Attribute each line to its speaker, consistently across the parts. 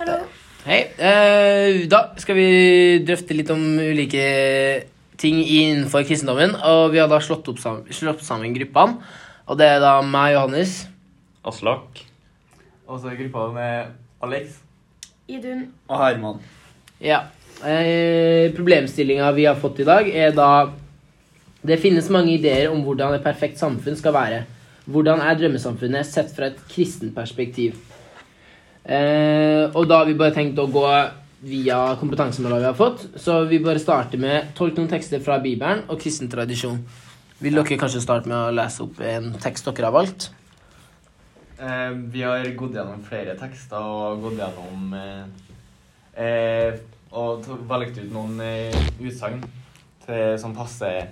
Speaker 1: Hallo.
Speaker 2: Hei. Eh, da skal vi drøfte litt om ulike ting innenfor kristendommen. Og vi har da slått, opp sammen, slått sammen gruppene. Og det er da meg, Johannes.
Speaker 3: Aslak.
Speaker 4: Og så er gruppa med Alex.
Speaker 1: Idun.
Speaker 5: Og Herman.
Speaker 2: Ja. Eh, Problemstillinga vi har fått i dag, er da Det finnes mange ideer om hvordan et perfekt samfunn skal være. Hvordan er drømmesamfunnet sett fra et kristent perspektiv? Eh, og da har vi bare tenkt å gå via kompetansemålet vi har fått. Så vi bare starter med tolk noen tekster fra Bibelen og kristen tradisjon. Vil dere kanskje starte med å lese opp en tekst dere har valgt?
Speaker 4: Eh, vi har gått gjennom flere tekster og gått gjennom eh, eh, Og valgt ut noen eh, utsagn som passer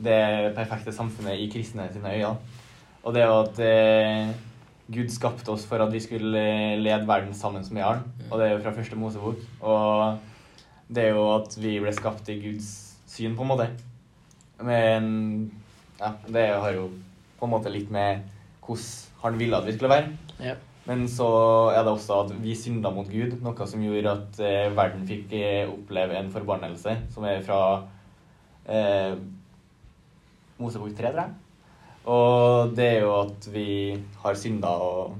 Speaker 4: det perfekte samfunnet i kristne sine øyne. Og det er jo at eh, Gud skapte oss for at vi skulle eh, lede verden sammen med han. Og det er jo fra første Mosebok. Og det er jo at vi ble skapt i Guds syn, på en måte. Men ja, det har jo på en måte litt med hvordan han ville at vi skulle være.
Speaker 2: Ja.
Speaker 4: Men så er det også at vi synda mot Gud, noe som gjorde at eh, verden fikk eh, oppleve en forbannelse, som er fra eh, Mosebok 3, tror jeg. Og det er jo at vi har synda og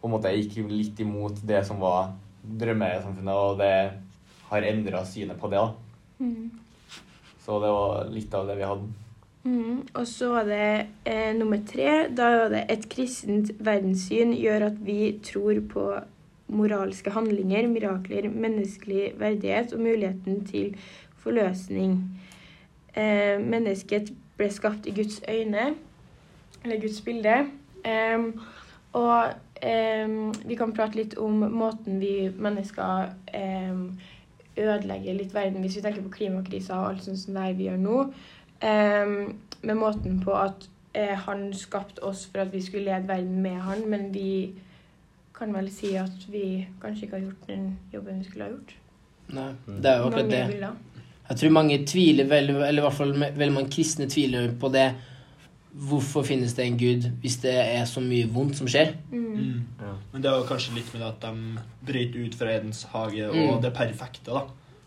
Speaker 4: på en måte gikk litt imot det som var drømmesamfunnet, og det har endra synet på det. da. Så det var litt av det vi hadde.
Speaker 1: Mm. Og så var det eh, nummer tre. Da var det et kristent verdenssyn gjør at vi tror på moralske handlinger, mirakler, menneskelig verdighet og muligheten til forløsning. Eh, mennesket ble skapt i Guds øyne, eller Guds bilde. Um, og um, vi kan prate litt om måten vi mennesker um, ødelegger litt verden hvis vi tenker på klimakrisa og alt sånt som det vi gjør nå. med måten på at uh, han skapte oss for at vi skulle lede verden med han, men vi kan vel si at vi kanskje ikke har gjort den jobben vi skulle ha gjort.
Speaker 2: Nei, det er jo akkurat det.
Speaker 1: bilder.
Speaker 2: Jeg tror mange tviler, eller i hvert fall veldig mange kristne tviler på det. Hvorfor finnes det en gud hvis det er så mye vondt som skjer?
Speaker 1: Mm.
Speaker 3: Ja.
Speaker 5: Men det er jo kanskje litt med det at de brøt ut fra Edens hage og
Speaker 2: Mm.
Speaker 5: det perfekte, da.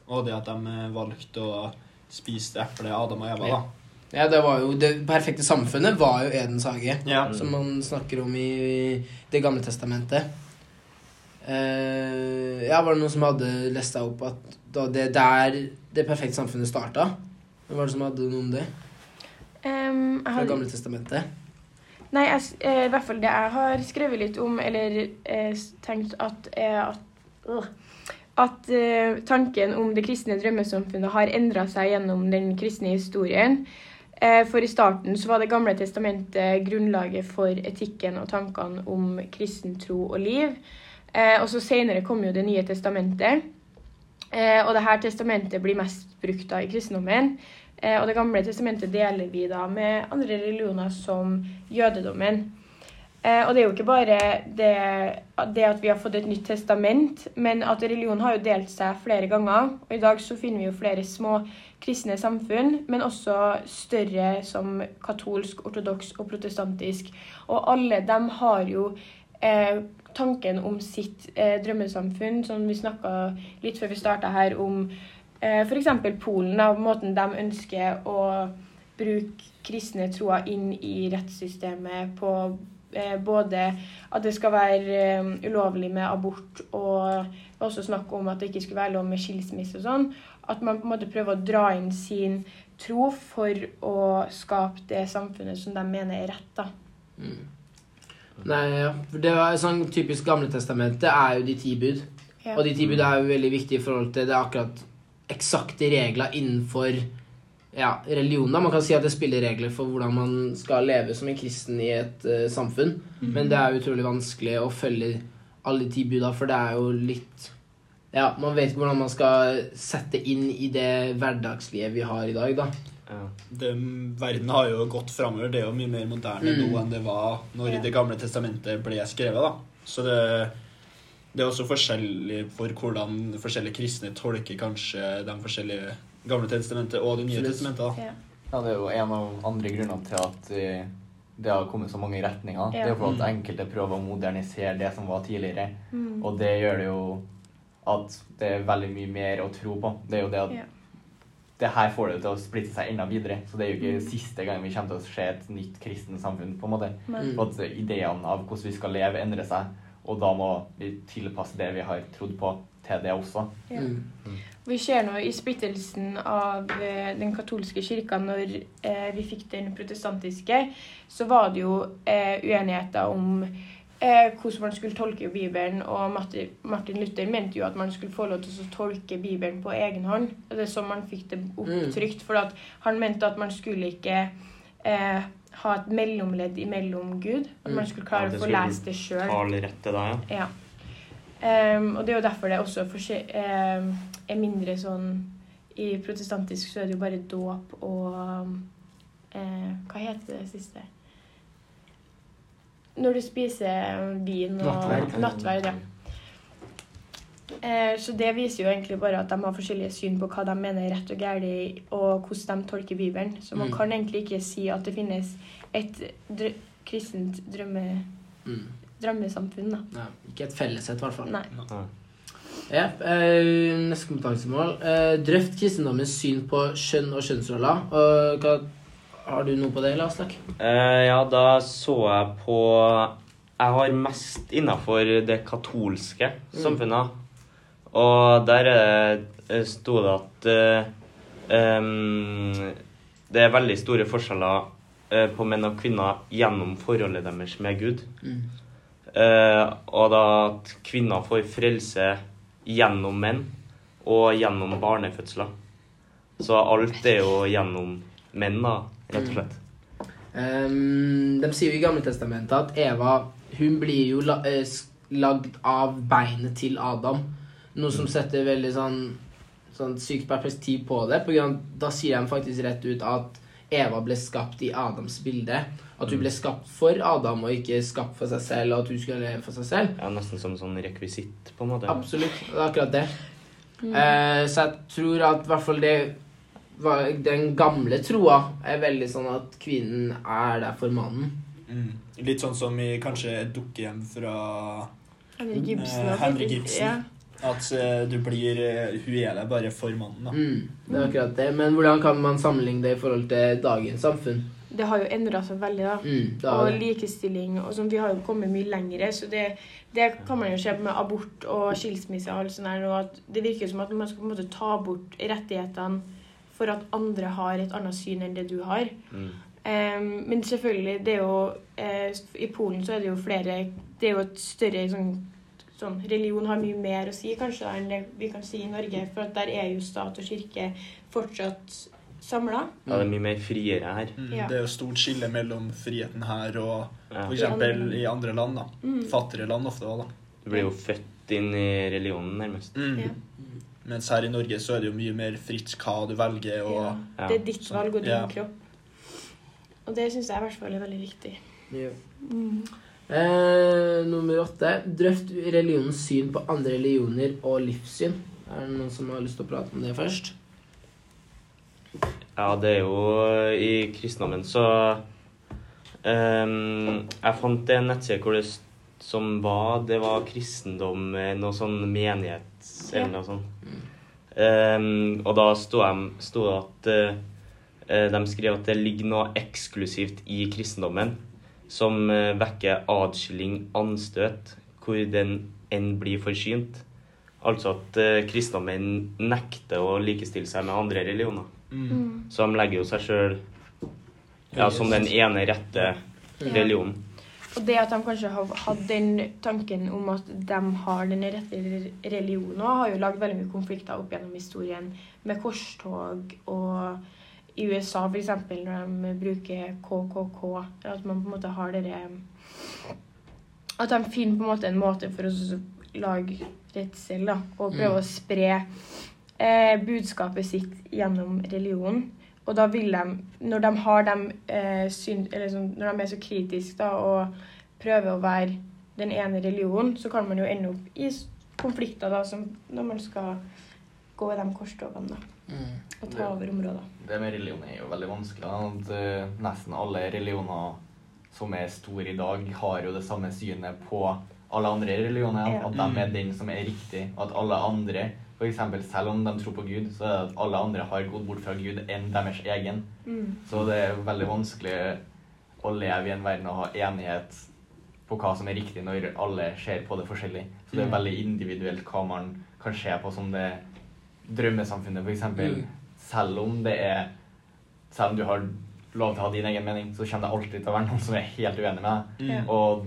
Speaker 5: Og det at de eh, valgte å spise eplet Adam og Eva, da.
Speaker 2: Ja, det var jo Det perfekte samfunnet var jo Edens hage,
Speaker 5: Ja.
Speaker 2: som man snakker om i Det gamle testamentet. Eh, ja, var det noen som hadde lest deg opp at da det der det perfekte samfunnet starta? Var det som hadde noe om det?
Speaker 1: Um,
Speaker 2: Fra
Speaker 1: hadde...
Speaker 2: gamle testamentet?
Speaker 1: Nei, jeg, eh, i hvert fall det jeg har skrevet litt om, eller eh, tenkt at er at, øh, at uh, tanken om det kristne drømmesamfunnet har endra seg gjennom den kristne historien. Uh, for i starten så var Det gamle testamentet grunnlaget for etikken og tankene om kristen tro og liv. Eh, og så Senere kom jo Det nye testamentet. Eh, og det her testamentet blir mest brukt da i kristendommen. Eh, og Det gamle testamentet deler vi da med andre religioner som jødedommen. Eh, og det er jo ikke bare det, det at vi har fått et nytt testament, men at religion har jo delt seg flere ganger. Og i dag så finner vi jo flere små kristne samfunn, men også større som katolsk, ortodoks og protestantisk. Og alle dem har jo eh, tanken om sitt eh, drømmesamfunn, som vi snakka litt før vi starta her, om eh, f.eks. Polen, av måten de ønsker å bruke kristne troa inn i rettssystemet på eh, både at det skal være eh, ulovlig med abort, og også snakk om at det ikke skulle være lov med skilsmisse og sånn. At man på en måte prøver å dra inn sin tro for å skape det samfunnet som de mener er rett. da.
Speaker 2: Nei, ja. Det var sånn typisk Gamle testamentet er jo de ti bud.
Speaker 1: Ja.
Speaker 2: Og de ti bud er jo veldig viktige i forhold til det er akkurat eksakte regler innenfor ja, religion. da. Man kan si at det spiller regler for hvordan man skal leve som en kristen i et uh, samfunn. Men det er utrolig vanskelig å følge alle de ti buda, for det er jo litt Ja, man vet ikke hvordan man skal sette inn i det hverdagslivet vi har i dag, da.
Speaker 3: Ja.
Speaker 5: Det, verden har jo gått framover. Det er jo mye mer moderne
Speaker 2: Mm.
Speaker 5: nå enn det var når
Speaker 1: Ja.
Speaker 5: Det gamle testamentet ble skrevet. da. Så det, det er også forskjellig for hvordan forskjellige kristne tolker kanskje de forskjellige Gamle testamentet og Det nye
Speaker 2: Absolutt.
Speaker 5: testamentet. da.
Speaker 1: Ja.
Speaker 4: Ja, det er jo en av andre grunnene til at det har kommet så mange retninger. Det er jo fordi at enkelte prøver å modernisere det som var tidligere.
Speaker 1: Mm.
Speaker 4: Og det gjør det jo at det er veldig mye mer å tro på. Det er jo det at
Speaker 1: Ja.
Speaker 4: Det her får det til å splitte seg enda videre. Så det er jo ikke
Speaker 1: Mm.
Speaker 4: siste gang vi kommer til å se et nytt kristent samfunn. på en måte.
Speaker 1: Mm.
Speaker 4: For at ideene av hvordan vi skal leve, endrer seg. Og da må vi tilpasse det vi har trodd på, til det også.
Speaker 1: Ja.
Speaker 2: Mm.
Speaker 1: Vi ser nå i splittelsen av eh, den katolske kirka når eh, vi fikk den protestantiske, så var det jo eh, uenigheter om eh, hvordan man skulle tolke Bibelen, og Martin, Martin Luther mente jo at man skulle få lov til å tolke Bibelen på egen hånd. Og det er sånn man fikk det opptrykt, for at han mente at man skulle ikke eh, ha et mellomledd imellom Gud. At man
Speaker 2: Mm.
Speaker 1: skulle klare
Speaker 3: Ja,
Speaker 1: å få lest det sjøl.
Speaker 3: Ja.
Speaker 1: Ja. Ehm, og det er jo derfor det også ehm, er mindre sånn I protestantisk så er det jo bare dåp og eh, Hva heter det siste? Når du spiser vin og
Speaker 2: Nattverd.
Speaker 1: Nattverd, ja. Eh, så det viser jo egentlig bare at de har forskjellige syn på hva de mener er rett og galt, og hvordan de tolker Bibelen. Så man
Speaker 2: Mm.
Speaker 1: kan egentlig ikke si at det finnes et drø kristent drømme,
Speaker 2: Mm.
Speaker 1: drømmesamfunn, da.
Speaker 2: Ja, ikke et felleshet, i hvert fall.
Speaker 1: Nei.
Speaker 2: Ja, eh, neste kompetansemål. Eh, drøft kristendommens syn på kjønn og kjønnsroller. Og hva, har du noe på det, Aslak?
Speaker 3: Uh, ja, da så jeg på Jeg har mest innafor det katolske
Speaker 2: Mm.
Speaker 3: samfunnet. Og der uh, sto det at uh, um, det er veldig store forskjeller eh, på menn og kvinner gjennom forholdet deres med Gud.
Speaker 2: Mm.
Speaker 3: Eh, og da at kvinner får frelse gjennom menn og gjennom barnefødsler. Så alt er jo gjennom menn, da, rett og slett.
Speaker 2: Um, de sier jo i Gamle Testamentet at Eva hun blir jo la, eh, lagd av beinet til Adam. Noe som setter veldig sånn, sånn sykt perspektiv på det. På grunn da sier de faktisk rett ut at Eva ble skapt i Adams bilde. At hun ble skapt for Adam og ikke skapt for seg selv, og at hun skulle leve for seg selv.
Speaker 3: Ja, Nesten som sånn rekvisitt, på en måte.
Speaker 2: Absolutt. Det er akkurat det. Eh, så jeg tror at i hvert fall det Den gamle troa er veldig sånn at kvinnen er der for mannen.
Speaker 5: Mm. Litt sånn som i kanskje et dukkehjem fra
Speaker 1: Henrik Ibsen.
Speaker 5: Eh, Henrik Ibsen.
Speaker 1: Ja.
Speaker 5: At uh, du blir uh, Hun er der bare for mannen, da.
Speaker 2: Mm, det er akkurat det. Men hvordan kan man sammenligne det i forhold til dagens samfunn?
Speaker 1: Det har jo endra seg veldig, da.
Speaker 2: Mm, da
Speaker 1: Og likestilling og sånn. Vi har jo kommet mye lengre, så det, det kan man jo se med abort og skilsmisse og alt sånt der. Og at det virker som at man skal på en måte ta bort rettighetene for at andre har et annet syn enn det du har.
Speaker 3: Mm.
Speaker 1: Um, men selvfølgelig, det er jo uh, I Polen så er det jo flere Det er jo et større sånn, sånn Religion har mye mer å si kanskje da, enn det vi kan si i Norge. For at der er jo stat og kirke fortsatt samla.
Speaker 3: Ja, det er mye mer friere her.
Speaker 5: Mm.
Speaker 1: Ja.
Speaker 5: Det er jo stort skille mellom friheten her og
Speaker 3: Ja.
Speaker 5: for
Speaker 1: I
Speaker 5: i andre land. da.
Speaker 1: Mm.
Speaker 5: Fattigere land ofte òg, da.
Speaker 3: Du blir jo født inn i religionen, nærmest.
Speaker 5: Mm.
Speaker 1: Ja.
Speaker 5: Mens her i Norge så er det jo mye mer fritt hva du velger. og...
Speaker 1: Ja.
Speaker 3: Ja.
Speaker 1: Det er ditt valg og din
Speaker 5: Ja.
Speaker 1: kropp. Og det syns jeg i hvert fall er veldig viktig.
Speaker 2: Ja. Eh, nummer åtte. Drøft religionens syn på andre religioner og livssyn. Er det noen som har lyst til å prate om det først?
Speaker 3: Ja, det er jo I kristendommen så um, Jeg fant en nettside hvor det som var Det var kristendom, eh, noe sånn menighet eller noe sånt. Um, og da sto de- sto det at eh, De skrev at det ligger noe eksklusivt i kristendommen som uh, vekker adskilling, anstøt, hvor den enn blir forsynt. Altså at uh, kristendommen nekter å likestille seg med andre religioner.
Speaker 5: Mm.
Speaker 3: Så de legger jo seg sjøl ja, som den ene rette religionen.
Speaker 1: Og det at de kanskje har hatt den tanken om at de har den rette religionen, har jo lagd veldig mye konflikter opp gjennom historien med korstog og i USA f.eks. når de bruker KKK. At man på en måte har dere At de finner på en måte en måte for å lage redsel da, og prøve
Speaker 2: Mm.
Speaker 1: å spre eh, budskapet sitt gjennom religionen. Og da vil de, når de har dem eh, syn, eller sånn, når de er så kritiske da, og prøver å være den ene religionen, så kan man jo ende opp i konflikter da, som når man skal gå i de korstogene da,
Speaker 2: Mm.
Speaker 1: og ta over områder.
Speaker 4: Det med religion er jo veldig vanskelig. da, At, eh, nesten alle religioner som er store i dag, har jo det samme synet på alle andre religioner.
Speaker 1: Ja.
Speaker 4: At de er den som er riktig. Og at alle andre, f.eks. selv om de tror på Gud, så er det at alle andre har gått bort fra Gud enn deres egen.
Speaker 1: Mm.
Speaker 4: Så det er veldig vanskelig å leve i en verden og ha enighet på hva som er riktig, når alle ser på det forskjellig. Så det er
Speaker 2: Mm.
Speaker 4: veldig individuelt hva man kan se på som det drømmesamfunnet, f.eks.
Speaker 2: Mm.
Speaker 4: Selv om det er Selv om du har lov til å ha din egen mening, så kommer det alltid til å være noen som er helt uenig med deg.
Speaker 1: Mm.
Speaker 4: Og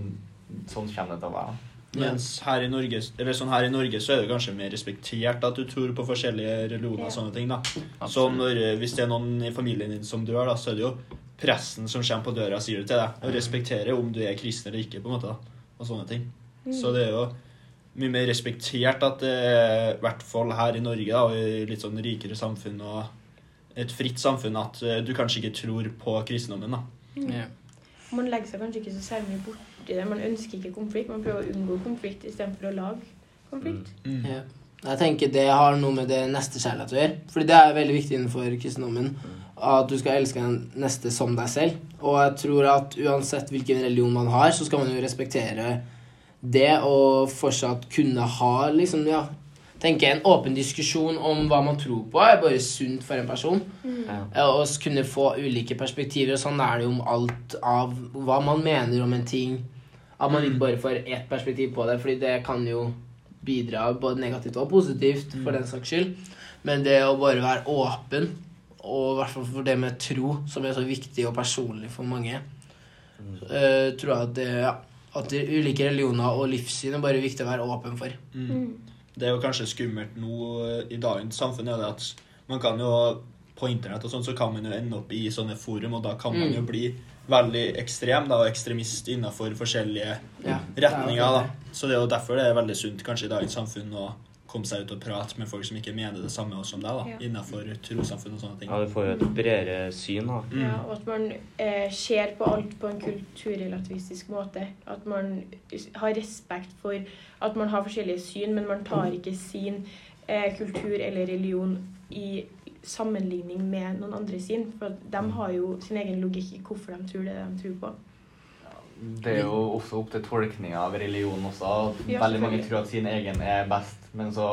Speaker 4: sånn kommer det til å være.
Speaker 5: Mens her i Norge, eller sånn her i Norge så er det kanskje mer respektert at du tror på forskjellige religioner og sånne ting. da. Så når, eh, hvis det er noen i familien din som dør, da, så er det jo presten som kommer på døra og sier det til deg, og respekterer om du er kristen eller ikke, på en måte. da, og sånne ting. Så det er jo mye mer respektert at det er, i hvert fall her i Norge, da, og i litt sånn rikere samfunn og et fritt samfunn, at eh, du kanskje ikke tror på kristendommen. da.
Speaker 2: Ja.
Speaker 1: Man legger seg kanskje ikke så særlig mye borti det. Man ønsker ikke konflikt. Man prøver å unngå konflikt istedenfor å lage konflikt.
Speaker 2: Ja. Jeg tenker det har noe med det neste kjærlighet å gjøre. Fordi det er veldig viktig innenfor kristendommen. At du skal elske den neste som deg selv. Og jeg tror at uansett hvilken religion man har, så skal man jo respektere det og fortsatt kunne ha liksom, ja tenker jeg, En åpen diskusjon om hva man tror på, er bare sunt for en person.
Speaker 3: Ja.
Speaker 2: Ja, Og kunne få ulike perspektiver. og Sånn er det jo om alt av hva man mener om en ting. At man ikke bare får ett perspektiv på det, fordi det kan jo bidra både negativt og positivt, for den saks skyld. Men det å bare være åpen, og i hvert fall for det med tro, som er så viktig og personlig for mange, uh, tror jeg at det, ja, at ulike religioner og livssyn er bare viktig å være åpen for.
Speaker 1: Mm.
Speaker 5: Det er jo kanskje skummelt nå eh, i dagens samfunn, er det at man kan jo på internett og sånn, så kan man jo ende opp i sånne forum, og da kan man
Speaker 2: Mm.
Speaker 5: jo bli veldig ekstrem da, og ekstremist innenfor forskjellige
Speaker 2: Ja, er
Speaker 5: retninger. da. Så det er jo derfor det er veldig sunt kanskje i dagens samfunn å komme seg ut og prate med folk som ikke mener det samme som deg, da,
Speaker 1: Ja.
Speaker 5: innenfor trossamfunn og sånne ting.
Speaker 3: Ja, du får jo et bredere syn, da.
Speaker 5: Mm.
Speaker 1: Ja, og at man eh, ser på alt på en kulturrelativistisk måte. At man har respekt for at man har forskjellige syn, men man tar ikke sin eh, kultur eller religion i sammenligning med noen andre sin. For de har jo sin egen logikk i hvorfor de tror det de tror på.
Speaker 4: Det er jo også opp til tolkninga av religion også. Veldig mange tror at sin egen er best, men så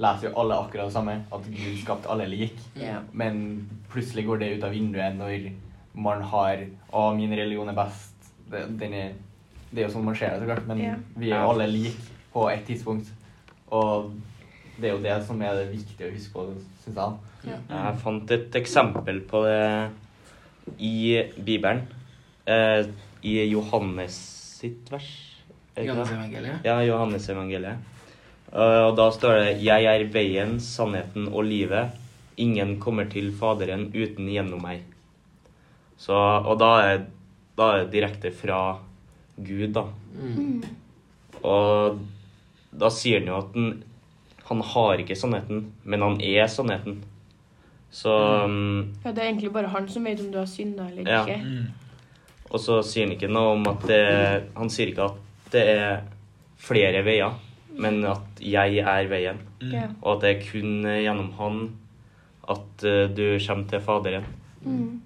Speaker 4: leser jo alle akkurat det samme. At Gud skapte alle lik.
Speaker 1: Yeah.
Speaker 4: Men plutselig går det ut av vinduet når man har Å, min religion er best. Det, den er, det er jo sånn man ser det, så klart. Men
Speaker 1: yeah.
Speaker 4: vi er jo alle like på et tidspunkt. Og det er jo det som er det viktige å huske på, syns jeg.
Speaker 3: Jeg fant et eksempel på det i Bibelen. Eh, I Johannes sitt vers. Er det?
Speaker 2: Johannes-evangeliet.
Speaker 3: Ja, Johannes-evangeliet. Eh, og da står det 'Jeg er veien, sannheten og livet'. Ingen kommer til Faderen uten gjennom meg. Så, og da er, da er det direkte fra Gud, da.
Speaker 2: Mm.
Speaker 3: Og da sier han jo at han, han har ikke sannheten, men han er sannheten. Så um,
Speaker 1: Ja, Det er egentlig bare han som vet om du har synda eller
Speaker 3: Ja.
Speaker 1: ikke.
Speaker 5: Mm.
Speaker 3: Og så sier han ikke noe om at det Han sier ikke at det er flere veier, men at jeg er veien.
Speaker 5: Mm.
Speaker 3: Og at det er kun gjennom han at eh, du kommer til Faderen.
Speaker 1: Mm.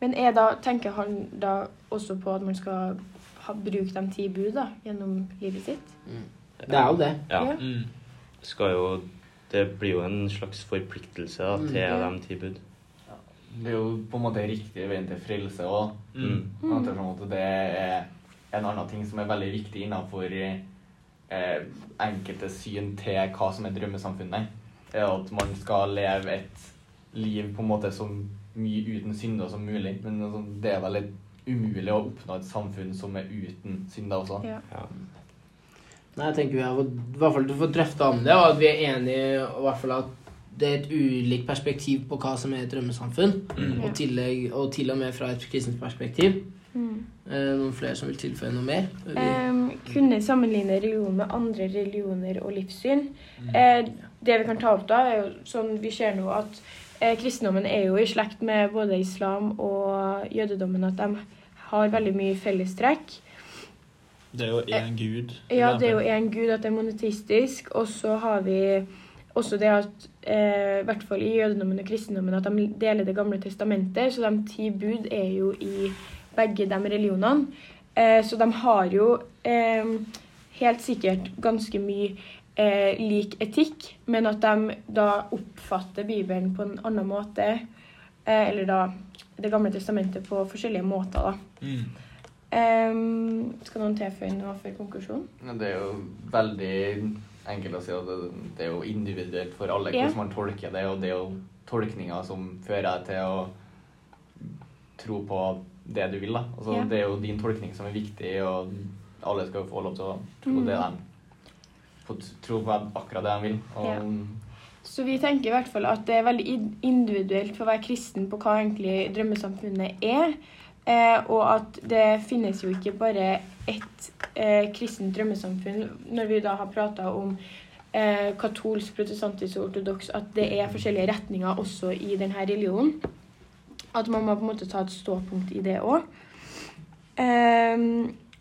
Speaker 1: Men er da, tenker han da også på at man skal ha, bruke de ti bud da, gjennom livet sitt?
Speaker 2: Det er jo det.
Speaker 3: Ja.
Speaker 1: Ja.
Speaker 5: Mm.
Speaker 3: Skal jo Det blir jo en slags forpliktelse da,
Speaker 2: Mm.
Speaker 3: til
Speaker 1: Ja.
Speaker 3: de ti bud.
Speaker 4: Det er jo på en måte riktig veien til frelse òg.
Speaker 3: Mm.
Speaker 4: At det er det en annen ting som er veldig viktig innenfor eh, enkelte syn til hva som er drømmesamfunnet. er at man skal leve et liv på en måte så mye uten synder som mulig. Men altså, det er vel litt umulig å oppnå et samfunn som er uten synder også.
Speaker 1: Ja.
Speaker 3: Ja.
Speaker 2: Nei, jeg tenker vi har fått, i hvert fall fått drøfta om det, og at vi er enige i hvert fall at det er et ulikt perspektiv på hva som er et drømmesamfunn.
Speaker 5: Mm.
Speaker 2: Og, tillegg, og til og med fra et kristent perspektiv.
Speaker 1: Mm.
Speaker 2: Eh, noen flere som vil tilføye noe mer?
Speaker 1: Um, kunne sammenligne religion med andre religioner og livssyn. Eh, det vi kan ta opp da, er jo sånn vi ser nå at eh, kristendommen er jo i slekt med både islam og jødedommen, at de har veldig mye fellestrekk.
Speaker 5: Det er jo én gud.
Speaker 1: Ja, det er jo én gud, at det er monetistisk Og så har vi også det at eh, i hvert fall i jødedommen og kristendommen at de deler Det gamle testamentet. Så de ti bud er jo i begge de religionene. Eh, så de har jo eh, helt sikkert ganske mye eh, lik etikk, men at de da oppfatter Bibelen på en annen måte, eh, eller da Det gamle testamentet på forskjellige måter, da.
Speaker 5: Mm.
Speaker 1: Em, skal noen tilføye noe før konklusjonen?
Speaker 4: Det er jo veldig enkelt å si at det, det er jo individuelt for alle
Speaker 1: Ja.
Speaker 4: hvordan man tolker det, og det er jo tolkninger som fører deg til å tro på det du vil. da. Altså,
Speaker 1: Ja.
Speaker 4: Det er jo din tolkning som er viktig, og alle skal jo få lov til å tro
Speaker 1: Mm.
Speaker 4: det de få tro på akkurat det de vil. Og
Speaker 1: Ja. Så vi tenker i hvert fall at det er veldig individuelt for å være kristen på hva egentlig drømmesamfunnet er. Eh, og at det finnes jo ikke bare ett eh, kristent drømmesamfunn. Når vi da har prata om eh, katolsk, protestantisk og ortodoks, at det er forskjellige retninger også i denne religionen. At man må på en måte ta et ståpunkt i det òg.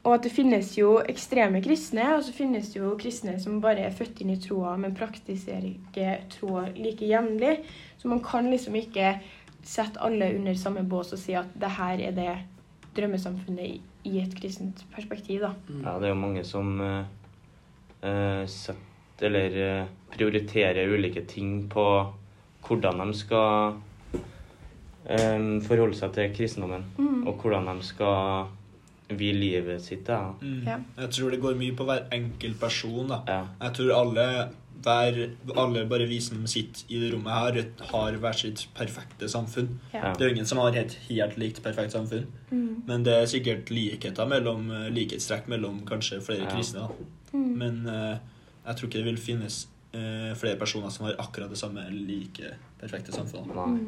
Speaker 1: og at det finnes jo ekstreme kristne, og så finnes det jo kristne som bare er født inn i troa, men praktiserer ikke troa like jevnlig. Så man kan liksom ikke sette alle under samme bås og si at det her er det drømmesamfunnet i, i et kristent perspektiv, da.
Speaker 3: Ja, det er jo mange som uh, uh, setter eller uh, prioriterer ulike ting på hvordan de skal eh, forholde seg til kristendommen,
Speaker 1: Mm.
Speaker 3: og hvordan de skal vie livet sitt. Da.
Speaker 5: Mm.
Speaker 1: Ja.
Speaker 5: Jeg tror det går mye på hver enkelt person. da.
Speaker 3: Ja.
Speaker 5: Jeg tror alle, hver, alle bare vi som sitter i det rommet her, har hver sitt perfekte samfunn.
Speaker 1: Ja.
Speaker 5: Det er jo ingen som har et helt likt perfekt samfunn.
Speaker 1: Mm.
Speaker 5: Men det er sikkert likheter mellom eh, likhetstrekk mellom kanskje flere
Speaker 3: Ja.
Speaker 5: kristne. da.
Speaker 1: Mm.
Speaker 5: Men uh, jeg tror ikke det vil finnes uh, flere personer som har akkurat det samme like perfekte samfunnet.
Speaker 3: Nei.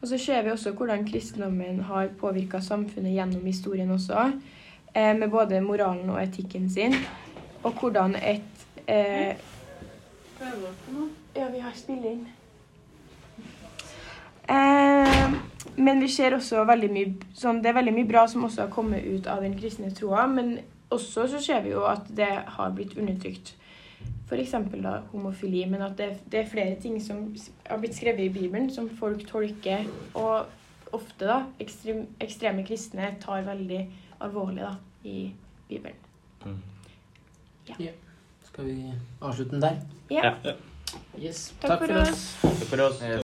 Speaker 1: Og så ser vi også hvordan kristendommen har påvirka samfunnet gjennom historien også. Eh, med både moralen og etikken sin. Og hvordan et eh, Ja, vi har spilling. Eh, men vi ser også veldig mye sånn, Det er veldig mye bra som også har kommet ut av den kristne troa. Men også så ser vi jo at det har blitt undertrykt. F.eks. da homofili. Men at det, det er flere ting som har blitt skrevet i Bibelen, som folk tolker. Og ofte da ekstrem, ekstreme kristne tar veldig alvorlig da i Bibelen.
Speaker 3: Mm.
Speaker 2: Skal vi avslutte den der?
Speaker 1: Ja.
Speaker 3: Ja.
Speaker 2: Yes.
Speaker 1: Takk for oss.
Speaker 3: Takk for oss.
Speaker 4: Eh,